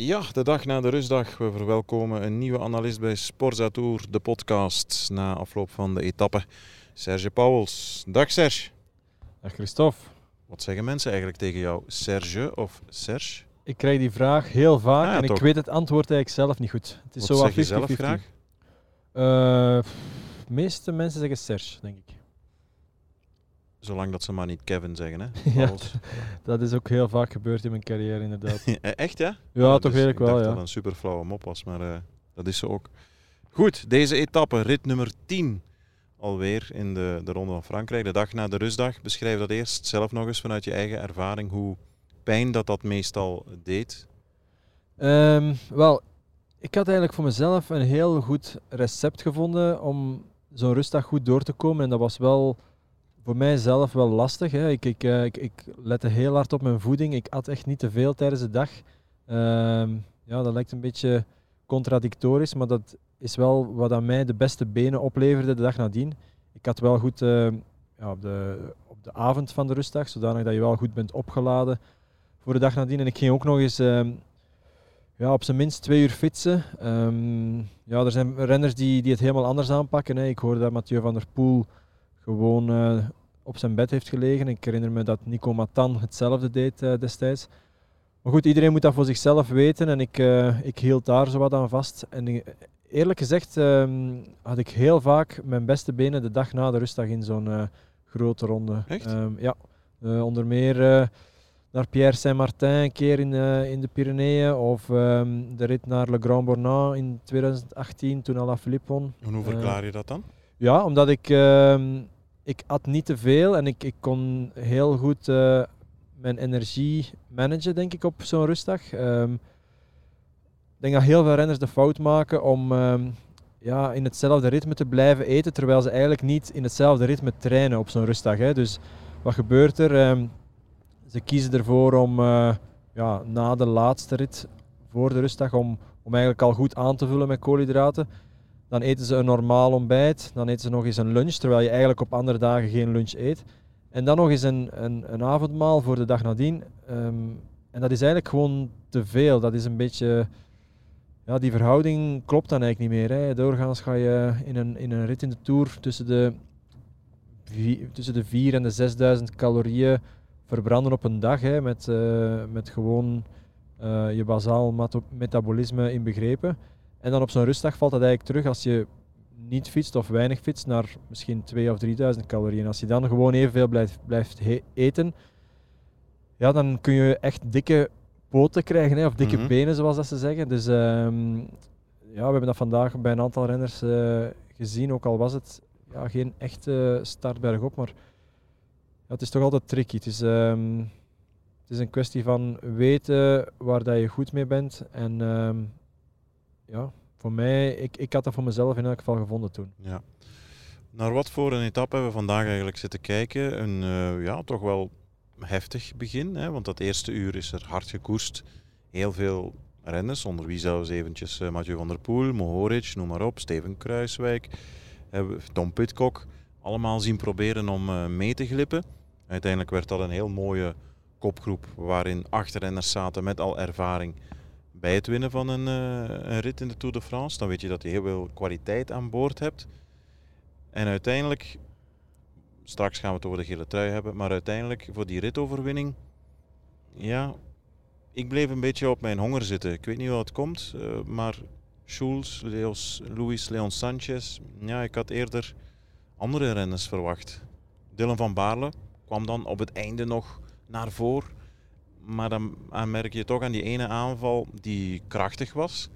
Ja, de dag na de rustdag. We verwelkomen een nieuwe analist bij Sporza Tour, de podcast, na afloop van de etappe. Serge Pauwels. Dag Serge. Dag Christophe. Wat zeggen mensen eigenlijk tegen jou? Serge of Serge? Ik krijg die vraag heel vaak Ah, ja, en toch? ik weet het antwoord eigenlijk zelf niet goed. Het is Wat zo zeg je zelf 50-50. graag? Eh, de meeste mensen zeggen Serge, denk ik. Zolang dat ze maar niet Kevin zeggen, hè? Ja. Dat is ook heel vaak gebeurd in mijn carrière, inderdaad. Echt, ja? Ja, Ah, toch dus eigenlijk ik wel, dacht dat ja. het een super flauwe mop was, maar eh, dat is ze ook. Goed, deze etappe, rit nummer 10 alweer in de, de Ronde van Frankrijk. De dag na de rustdag. Beschrijf dat eerst zelf nog eens vanuit je eigen ervaring. Hoe pijn dat dat meestal deed. Ehm, wel, ik had eigenlijk voor mezelf een heel goed recept gevonden om zo'n rustdag goed door te komen. En dat was wel voor mijzelf wel lastig. Hè. Ik, ik, eh, ik, ik lette heel hard op mijn voeding. Ik at echt niet te veel tijdens de dag. Ehm, ja, dat lijkt een beetje contradictorisch, maar dat is wel wat aan mij de beste benen opleverde de dag nadien. Ik had wel goed eh, ja, op, de, op de avond van de rustdag, zodanig dat je wel goed bent opgeladen voor de dag nadien. En ik ging ook nog eens ehm, ja, op zijn minst twee uur fietsen. Ehm, ja, er zijn renners die, die het helemaal anders aanpakken. Ik hoorde dat Mathieu van der Poel gewoon eh, op zijn bed heeft gelegen. Ik herinner me dat Nico Matan hetzelfde deed eh, destijds. Maar goed, iedereen moet dat voor zichzelf weten en ik, eh, ik hield daar zo wat aan vast. En eerlijk gezegd ehm, had ik heel vaak mijn beste benen de dag na de rustdag in zo'n grote ronde. Echt? Ehm, ja, onder meer naar Pierre Saint-Martin een keer in, in de Pyreneeën of ehm, de rit naar Le Grand Bornand in 2018 toen Alaphilippe won. En hoe verklaar je dat dan? Ja, omdat ik, ik at niet te veel en ik, ik kon heel goed eh, mijn energie managen, denk ik, op zo'n rustdag. Ehm, ik denk dat heel veel renners de fout maken om ehm, ja, in hetzelfde ritme te blijven eten, terwijl ze eigenlijk niet in hetzelfde ritme trainen op zo'n rustdag. Hè. Dus wat gebeurt er? Ehm, ze kiezen ervoor om eh, ja, na de laatste rit voor de rustdag om, om eigenlijk al goed aan te vullen met koolhydraten. Dan eten ze een normaal ontbijt. Dan eten ze nog eens een lunch, terwijl je eigenlijk op andere dagen geen lunch eet. En dan nog eens een, een, een avondmaal voor de dag nadien. Ehm, en dat is eigenlijk gewoon te veel. Dat is een beetje... Ja, die verhouding klopt dan eigenlijk niet meer. Hè. Doorgaans ga je in een, in een rit in de Tour tussen de, tussen de 4 en de 6000 calorieën verbranden op een dag. Hè, met, eh, met gewoon eh, je bazaal metabolisme inbegrepen. En dan op zo'n rustdag valt dat eigenlijk terug als je niet fietst of weinig fietst naar misschien 2 of 3000 calorieën. Als je dan gewoon evenveel blijft, blijft eten, ja, dan kun je echt dikke poten krijgen, hè, of dikke Mhm. benen zoals dat ze zeggen. Dus ehm, ja, we hebben dat vandaag bij een aantal renners eh, gezien, ook al was het ja, geen echte startberg op, maar ja, het is toch altijd tricky. Het is, ehm, het is een kwestie van weten waar dat je goed mee bent en ehm, ja, voor mij, ik, ik had dat voor mezelf in elk geval gevonden toen. Ja. Naar wat voor een etappe hebben we vandaag eigenlijk zitten kijken? Een eh, ja, toch wel heftig begin, hè? want dat eerste uur is er hard gekoerst. Heel veel renners, onder wie zelfs eventjes eh, Mathieu van der Poel, Mohoric, noem maar op, Steven Kruiswijk, we Tom Pitcock, allemaal zien proberen om eh, mee te glippen. Uiteindelijk werd dat een heel mooie kopgroep waarin acht renners zaten met al ervaring bij het winnen van een, eh, een rit in de Tour de France. Dan weet je dat je heel veel kwaliteit aan boord hebt. En uiteindelijk, straks gaan we het over de gele trui hebben, maar uiteindelijk voor die ritoverwinning, ja, ik bleef een beetje op mijn honger zitten. Ik weet niet hoe het komt, eh, maar Schulz, Leos, Luis Leon Sanchez, ja, ik had eerder andere renners verwacht. Dylan van Baarle kwam dan op het einde nog naar voren. Maar dan merk je toch aan die ene aanval die krachtig was,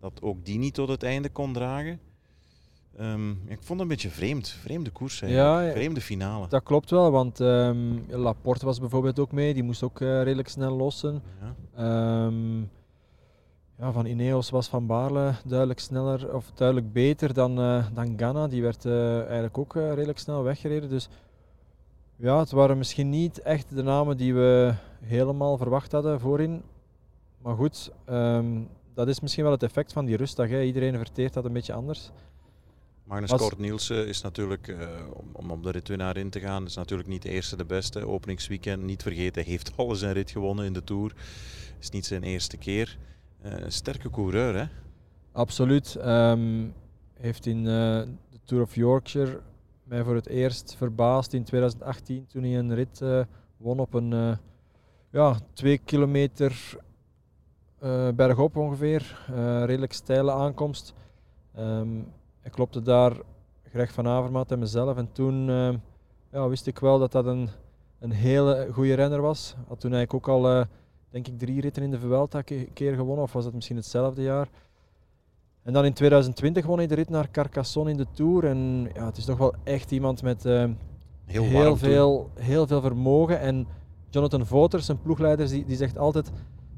dat ook die niet tot het einde kon dragen. Ehm, ik vond het een beetje vreemd. Vreemde koers eigenlijk. Ja, ja. Vreemde finale. Dat klopt wel, want ehm, Laporte was bijvoorbeeld ook mee, die moest ook eh, redelijk snel lossen. Ja. Ehm, ja, van Ineos was Van Baarle duidelijk sneller of duidelijk beter dan, eh, dan Ganna. Die werd eh, eigenlijk ook redelijk snel weggereden. Dus ja, het waren misschien niet echt de namen die we helemaal verwacht hadden voorin. Maar goed, ehm, dat is misschien wel het effect van die rustdag. Hè. Iedereen verteert dat een beetje anders. Magnus Was- Kort Nielsen is natuurlijk, eh, om, op de ritwinnaar in te gaan, is natuurlijk niet de eerste de beste. Openingsweekend, niet vergeten, heeft alles een rit gewonnen in de Tour. Is niet zijn eerste keer. een sterke coureur, hè? Absoluut. Ehm, heeft in de Tour of Yorkshire mij voor het eerst verbaasd in 2018 toen hij een rit won op een ja, twee kilometer uh, bergop ongeveer. Uh, redelijk steile aankomst. Um, ik klopte daar Greg van Avermaat en mezelf. En toen uh, ja, wist ik wel dat dat een, een hele goede renner was. Had toen eigenlijk ook al, denk ik, drie ritten in de Vuelta een keer gewonnen. Of was het misschien hetzelfde jaar. En dan in 2020 won hij de rit naar Carcassonne in de Tour. En ja, het is toch wel echt iemand met heel, heel veel, heel veel vermogen. En Jonathan Voters, zijn ploegleider, die, die zegt altijd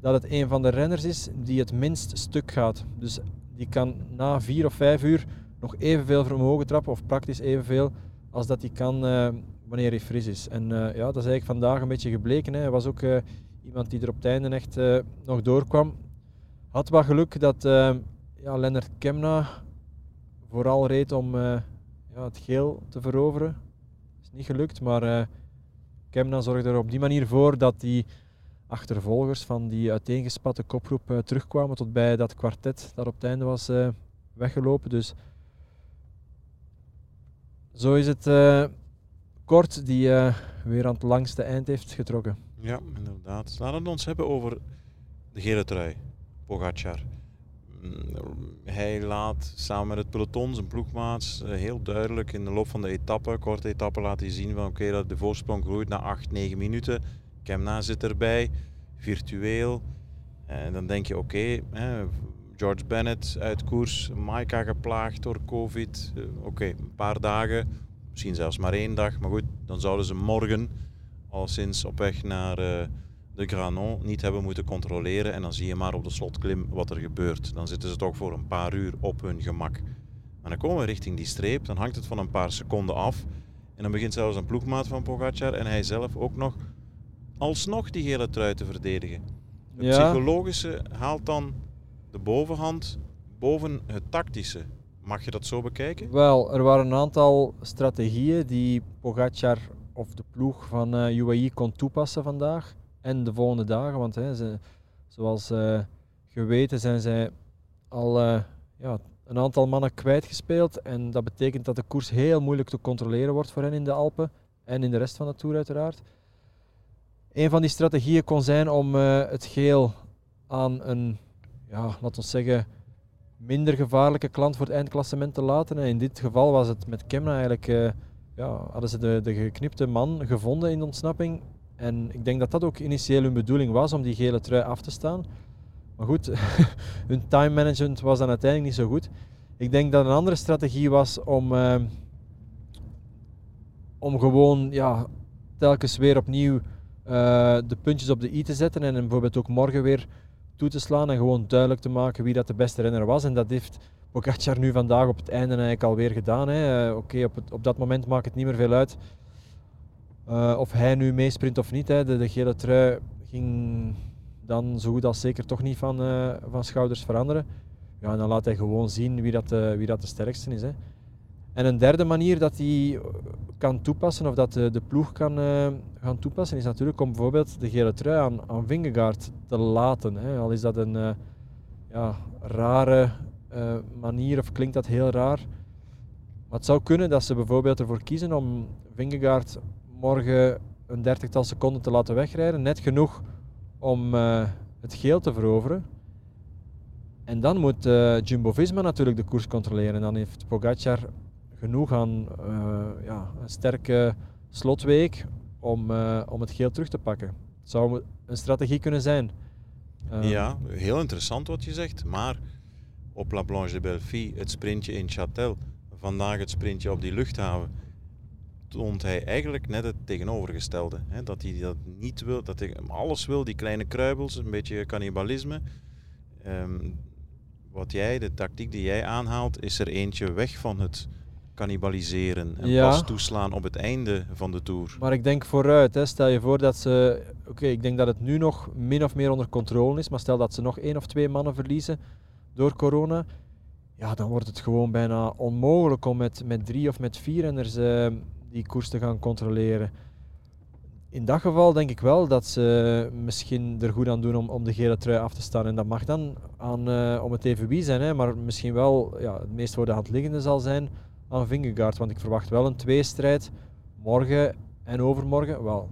dat het een van de renners is die het minst stuk gaat. Dus die kan na vier of vijf uur nog evenveel vermogen trappen, of praktisch evenveel, als dat hij kan uh, wanneer hij fris is. En uh, ja, dat is eigenlijk vandaag een beetje gebleken. Hè. Hij was ook uh, iemand die er op het einde echt nog doorkwam. Had wat geluk dat ja, Lennart Kemna vooral reed om ja, het geel te veroveren. Is niet gelukt, maar Kemna zorgde er op die manier voor dat die achtervolgers van die uiteengespatte kopgroep uh, terugkwamen tot bij dat kwartet dat op het einde was uh, weggelopen. Dus zo is het uh, kort die weer aan het langste eind heeft getrokken. Ja, inderdaad. Laten we ons hebben over de gele trui, Pogacar. Mm, hij laat samen met het peloton zijn ploegmaats heel duidelijk in de loop van de etappe, korte etappe, laten zien van oké, dat de voorsprong groeit naar 8, 9 minuten. Kemna zit erbij, virtueel. En dan denk je oké, George Bennett uit koers, Maika geplaagd door COVID. Eh, oké, een paar dagen, misschien zelfs maar één dag. Maar goed, dan zouden ze morgen al sinds op weg naar... Uh, de Granon niet hebben moeten controleren. En dan zie je maar op de slotklim wat er gebeurt. Dan zitten ze toch voor een paar uur op hun gemak. Maar dan komen we richting die streep, dan hangt het van een paar seconden af. En dan begint zelfs een ploegmaat van Pogacar en hij zelf ook nog alsnog die hele trui te verdedigen. Het psychologische haalt dan de bovenhand boven het tactische. Mag je dat zo bekijken? Wel, er waren een aantal strategieën die Pogacar of de ploeg van uh, UAE kon toepassen vandaag en de volgende dagen. Want hè, ze, zoals uh, geweten zijn zij al uh, ja, een aantal mannen kwijtgespeeld. En dat betekent dat de koers heel moeilijk te controleren wordt voor hen in de Alpen. En in de rest van de Tour uiteraard. Een van die strategieën kon zijn om uh, het geel aan een, ja, laten we zeggen, minder gevaarlijke klant voor het eindklassement te laten. En in dit geval was het met Kemna eigenlijk, ja, hadden ze de, de geknipte man gevonden in de ontsnapping en ik denk dat dat ook initieel hun bedoeling was om die gele trui af te staan. Maar goed, hun time management was dan uiteindelijk niet zo goed. Ik denk dat een andere strategie was om, uh, om gewoon ja, telkens weer opnieuw uh, de puntjes op de i te zetten en bijvoorbeeld ook morgen weer toe te slaan en gewoon duidelijk te maken wie dat de beste renner was. En dat heeft Pogacar nu vandaag op het einde eigenlijk alweer gedaan. Uh, Oké, op, op dat moment maakt het niet meer veel uit uh, of hij nu meesprint of niet, hè. De, gele trui ging dan zo goed als zeker toch niet van, uh, van schouders veranderen. Ja, dan laat hij gewoon zien wie dat, uh, wie dat de sterkste is. Hè. En een derde manier dat hij kan toepassen, of dat de, de ploeg kan gaan toepassen, is natuurlijk om bijvoorbeeld de gele trui aan, aan Vingegaard te laten. Hè. Al is dat een ja, rare manier, of klinkt dat heel raar. Maar het zou kunnen dat ze bijvoorbeeld ervoor kiezen om Vingegaard morgen een dertigtal seconden te laten wegrijden. Net genoeg om uh, het geel te veroveren. En dan moet uh, Jumbo-Visma natuurlijk de koers controleren. En dan heeft Pogacar genoeg aan uh, ja, een sterke slotweek om, om het geel terug te pakken. Het zou een strategie kunnen zijn. ja, heel interessant wat je zegt. Maar op La Blanche de Belleville, het sprintje in Châtel, vandaag het sprintje op die luchthaven toont hij eigenlijk net het tegenovergestelde. Hè? Dat hij dat niet wil, dat hij alles wil, die kleine kruibels, een beetje cannibalisme. Ehm, wat jij, de tactiek die jij aanhaalt, is er eentje weg van het cannibaliseren en pas toeslaan op het einde van de tour. Maar ik denk vooruit, hè. stel je voor dat ze, oké, ik denk dat het nu nog min of meer onder controle is, maar stel dat ze nog één of twee mannen verliezen door corona, ja, dan wordt het gewoon bijna onmogelijk om met, met drie of met vier renners uh, die koers te gaan controleren. in dat geval denk ik wel dat ze misschien er goed aan doen om, om de gele trui af te staan. En dat mag dan aan, uh, om het even wie zijn, hè, maar misschien wel ja, het meest voor de hand liggende zal zijn aan Vingegaard. Want ik verwacht wel een tweestrijd morgen en overmorgen. Wel,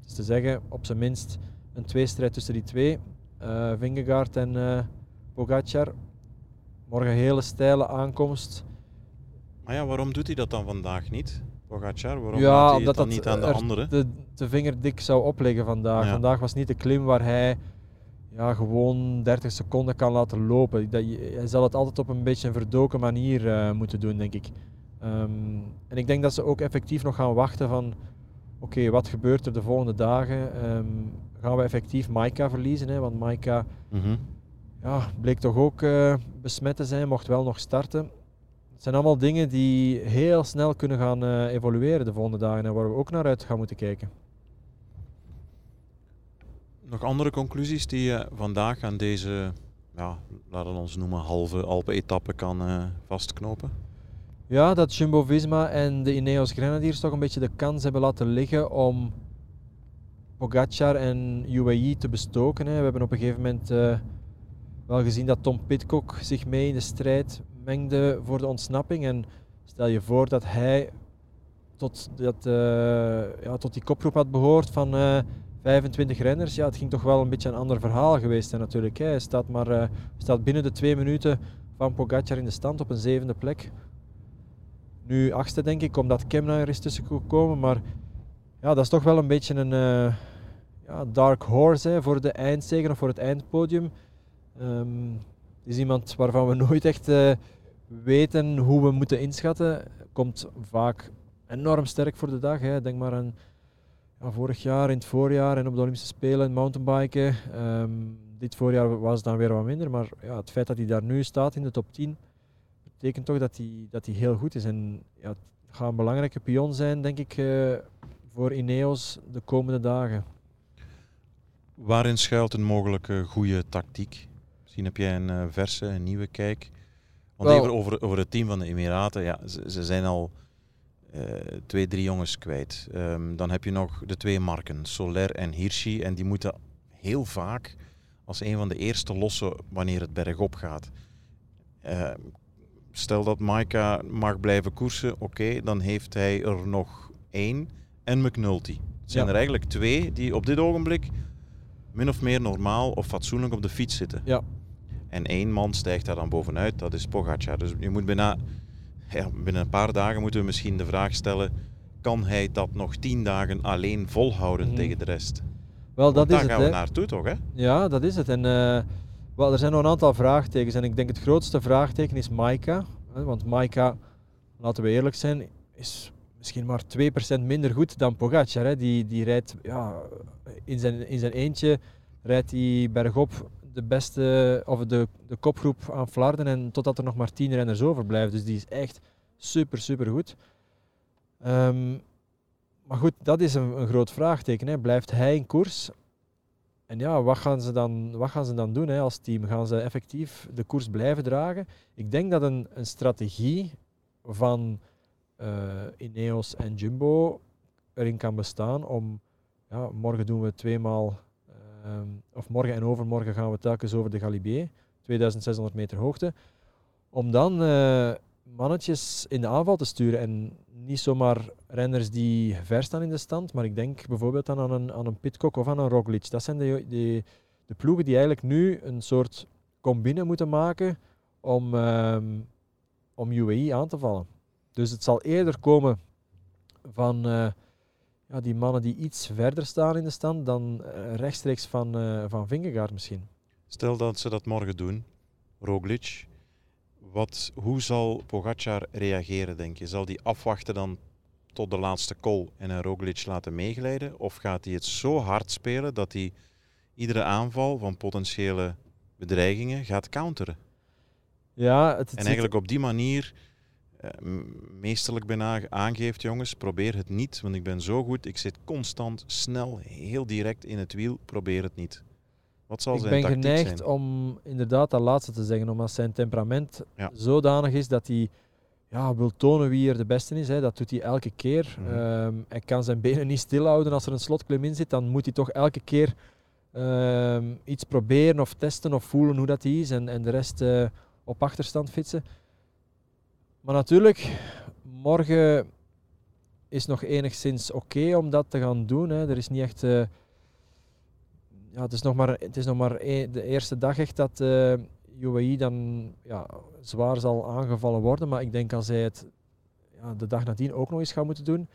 het is te zeggen, op zijn minst een tweestrijd tussen die twee. Uh, Vingegaard en uh, Pogacar. Morgen hele steile aankomst. Maar ja, waarom doet hij dat dan vandaag niet? Pogacar, waarom ja, laat hij dan niet aan de anderen? De, de vinger dik zou opleggen vandaag. Vandaag was niet de klim waar hij ja, gewoon 30 seconden kan laten lopen. Dat, hij zal het altijd op een beetje een verdoken manier uh, moeten doen, denk ik. Um, en ik denk dat ze ook effectief nog gaan wachten van oké, wat gebeurt er de volgende dagen? Um, gaan we effectief Maika verliezen? Hè? Want Maika mm ja, bleek toch ook uh, besmet te zijn, mocht wel nog starten. Het zijn allemaal dingen die heel snel kunnen gaan uh, evolueren de volgende dagen en waar we ook naar uit gaan moeten kijken. Nog andere conclusies die je vandaag aan deze, ja, laten we ons noemen, halve Alpen-etappe kan uh, vastknopen? Ja, dat Jumbo-Visma en de Ineos Grenadiers toch een beetje de kans hebben laten liggen om Pogacar en UAE te bestoken. Hè. We hebben op een gegeven moment uh, wel gezien dat Tom Pitcock zich mee in de strijd mengde voor de ontsnapping. En stel je voor dat hij tot, dat, uh, ja, tot die kopgroep had behoord van uh, 25 renners. Ja, het ging toch wel een beetje een ander verhaal geweest zijn natuurlijk. Hij staat, maar, staat binnen de twee minuten van Pogacar in de stand op een zevende plek. Nu achtste denk ik, omdat Kemna er is tussen gekomen. Maar ja, dat is toch wel een beetje een ja, dark horse hè, voor de eindzegen of voor het eindpodium. Um, het is iemand waarvan we nooit echt uh, weten hoe we moeten inschatten. Komt vaak enorm sterk voor de dag. Hè. Denk maar aan ja, vorig jaar in het voorjaar en op de Olympische Spelen mountainbiken. Um, dit voorjaar was het dan weer wat minder, maar ja, het feit dat hij daar nu staat in de top 10 betekent toch dat hij, dat hij heel goed is. En ja, het gaat een belangrijke pion zijn, denk ik, uh, voor Ineos de komende dagen. Waarin schuilt een mogelijke goede tactiek? Misschien heb jij een uh, verse, een nieuwe kijk. Want even over, over het team van de Emiraten. Ja, ze, ze zijn al uh, twee, drie jongens kwijt. Um, dan heb je nog de twee marken, Soler en Hirschi. En die moeten heel vaak als een van de eerste lossen wanneer het bergop gaat. Uh, stel dat Maika mag blijven koersen, oké, dan heeft hij er nog één en McNulty. Het zijn er eigenlijk twee die op dit ogenblik min of meer normaal of fatsoenlijk op de fiets zitten. Ja. En één man stijgt daar dan bovenuit, dat is Pogacar. Dus je moet bijna, ja, binnen een paar dagen moeten we misschien de vraag stellen, kan hij dat nog tien dagen alleen volhouden mm. tegen de rest? Wel, dat daar is gaan het, we naartoe toch, hè? Ja, dat is het. En uh, wel, er zijn nog een aantal vraagtekens. En ik denk het grootste vraagteken is Maika. Want Maika, laten we eerlijk zijn, is misschien maar 2% minder goed dan Pogacar. Hè. Die, die rijdt ja, in, zijn, in zijn eentje rijdt hij bergop de beste of de, de kopgroep aan Flarden en totdat er nog maar 10 renners overblijven. Dus die is echt super, super goed. Um, maar goed, dat is een, een groot vraagteken. Hè. Blijft hij in koers? En ja, wat gaan ze dan, wat gaan ze dan doen hè, als team? Gaan ze effectief de koers blijven dragen? Ik denk dat een, een strategie van uh, Ineos en Jumbo erin kan bestaan om, ja, morgen doen we tweemaal, uh, of morgen en overmorgen gaan we telkens over de Galibier, 2600 meter hoogte, om dan uh, mannetjes in de aanval te sturen en niet zomaar renners die ver staan in de stand, maar ik denk bijvoorbeeld aan een, aan een Pitcock of aan een Roglic. Dat zijn de, de, ploegen die eigenlijk nu een soort combine moeten maken om, um, om UAE aan te vallen. Dus het zal eerder komen van uh, ja, die mannen die iets verder staan in de stand dan uh, rechtstreeks van, uh, van Vingegaard misschien. Stel dat ze dat morgen doen, Roglic, wat, hoe zal Pogacar reageren, denk je? Zal hij afwachten dan tot de laatste call en een Roglic laten meeglijden? Of gaat hij het zo hard spelen dat hij iedere aanval van potentiële bedreigingen gaat counteren? Ja, het, het en eigenlijk op die manier meesterlijk bijna aangeeft, jongens, probeer het niet, want ik ben zo goed, ik zit constant, snel, heel direct in het wiel, probeer het niet. Wat zal ik zijn ben geneigd zijn? om inderdaad dat laatste te zeggen, omdat zijn temperament zodanig is dat hij ja, wil tonen wie er de beste is. Hè. Dat doet hij elke keer. Ehm, hij kan zijn benen niet stilhouden als er een slotklim in zit. Dan moet hij toch elke keer ehm, iets proberen of testen of voelen hoe dat hij is. En, en de rest eh, op achterstand fietsen. Maar natuurlijk, morgen is nog enigszins oké om dat te gaan doen. Hè. Er is niet echt... eh, ja, het is nog maar, het is nog maar e- de eerste dag echt dat eh UAE dan ja, zwaar zal aangevallen worden. Maar ik denk als hij het ja, de dag nadien ook nog eens gaat moeten doen,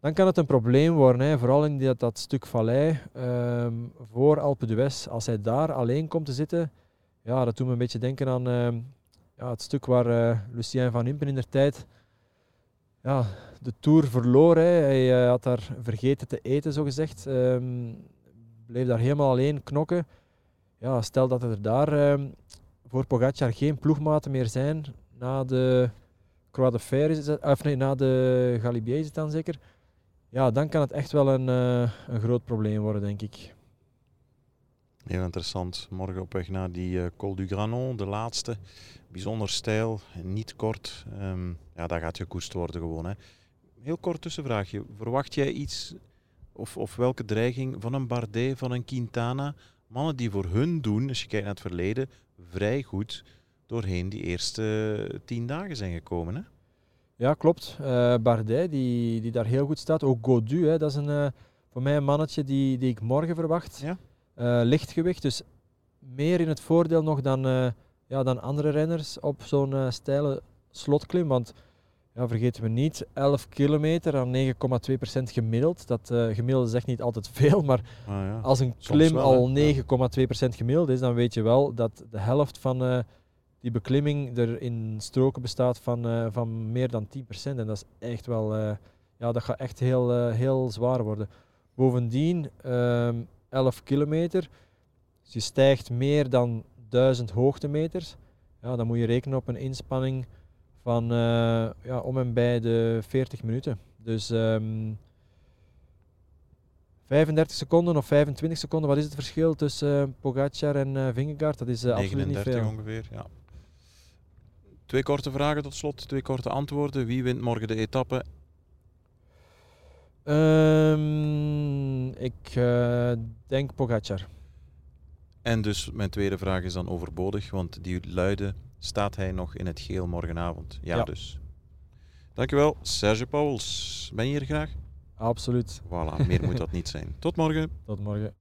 dan kan het een probleem worden. Hè. Vooral in dat, dat stuk vallei ehm, voor Alpe d'Huez. Als hij daar alleen komt te zitten, ja, dat doet me een beetje denken aan ehm, ja, het stuk waar eh, Lucien van Impen in der tijd ja, de Tour verloor. Hè. Hij eh, had daar vergeten te eten, zogezegd. Ehm bleef daar helemaal alleen knokken. Ja, stel dat er daar ehm, voor Pogacar geen ploegmaten meer zijn na de Croix de Fer, is het, of nee, na de Galibier is het dan zeker. Ja, dan kan het echt wel een, eh, een groot probleem worden, denk ik. Heel interessant. Morgen op weg naar die eh, Col du Granon, de laatste. Bijzonder stijl, niet kort. Ehm, ja, daar gaat gekoerst worden gewoon. Hè. Heel kort tussenvraagje. Verwacht jij iets, of, of welke dreiging van een Bardet, van een Quintana? Mannen die voor hun doen, als je kijkt naar het verleden, vrij goed doorheen die eerste tien dagen zijn gekomen. Hè? Ja, klopt. Eh Bardet, die, die daar heel goed staat. Ook Godu, hè, dat is een, eh, voor mij een mannetje die, die ik morgen verwacht. Ja. Eh, lichtgewicht, dus meer in het voordeel nog dan, eh, ja, dan andere renners op zo'n eh, steile slotklim. Want ja, vergeten we niet, 11 kilometer aan 9,2% gemiddeld. Dat eh, gemiddeld is echt niet altijd veel, maar Ah, ja. als een klim wel, al Ja. 9,2% gemiddeld is, dan weet je wel dat de helft van die beklimming er in stroken bestaat van, van meer dan 10%. En dat is echt wel, ja, dat gaat echt heel, heel zwaar worden. Bovendien, ehm 11 kilometer, dus je stijgt meer dan 1000 hoogtemeters. Ja, dan moet je rekenen op een inspanning van eh, ja, om en bij de 40 minuten. Dus ehm 35 seconden of 25 seconden, wat is het verschil tussen eh, Pogacar en eh Vingegaard? Dat is eh, absoluut niet 39 veel. ongeveer, ja. Twee korte vragen tot slot, twee korte antwoorden. Wie wint morgen de etappe? Ehm, ik eh, denk Pogacar. En dus mijn tweede vraag is dan overbodig, want die luidde, staat hij nog in het geel morgenavond? Ja, Ja. dus. Dankjewel, Serge Pauwels. Ben je hier graag? Absoluut. Voilà, meer moet dat niet zijn. Tot morgen. Tot morgen.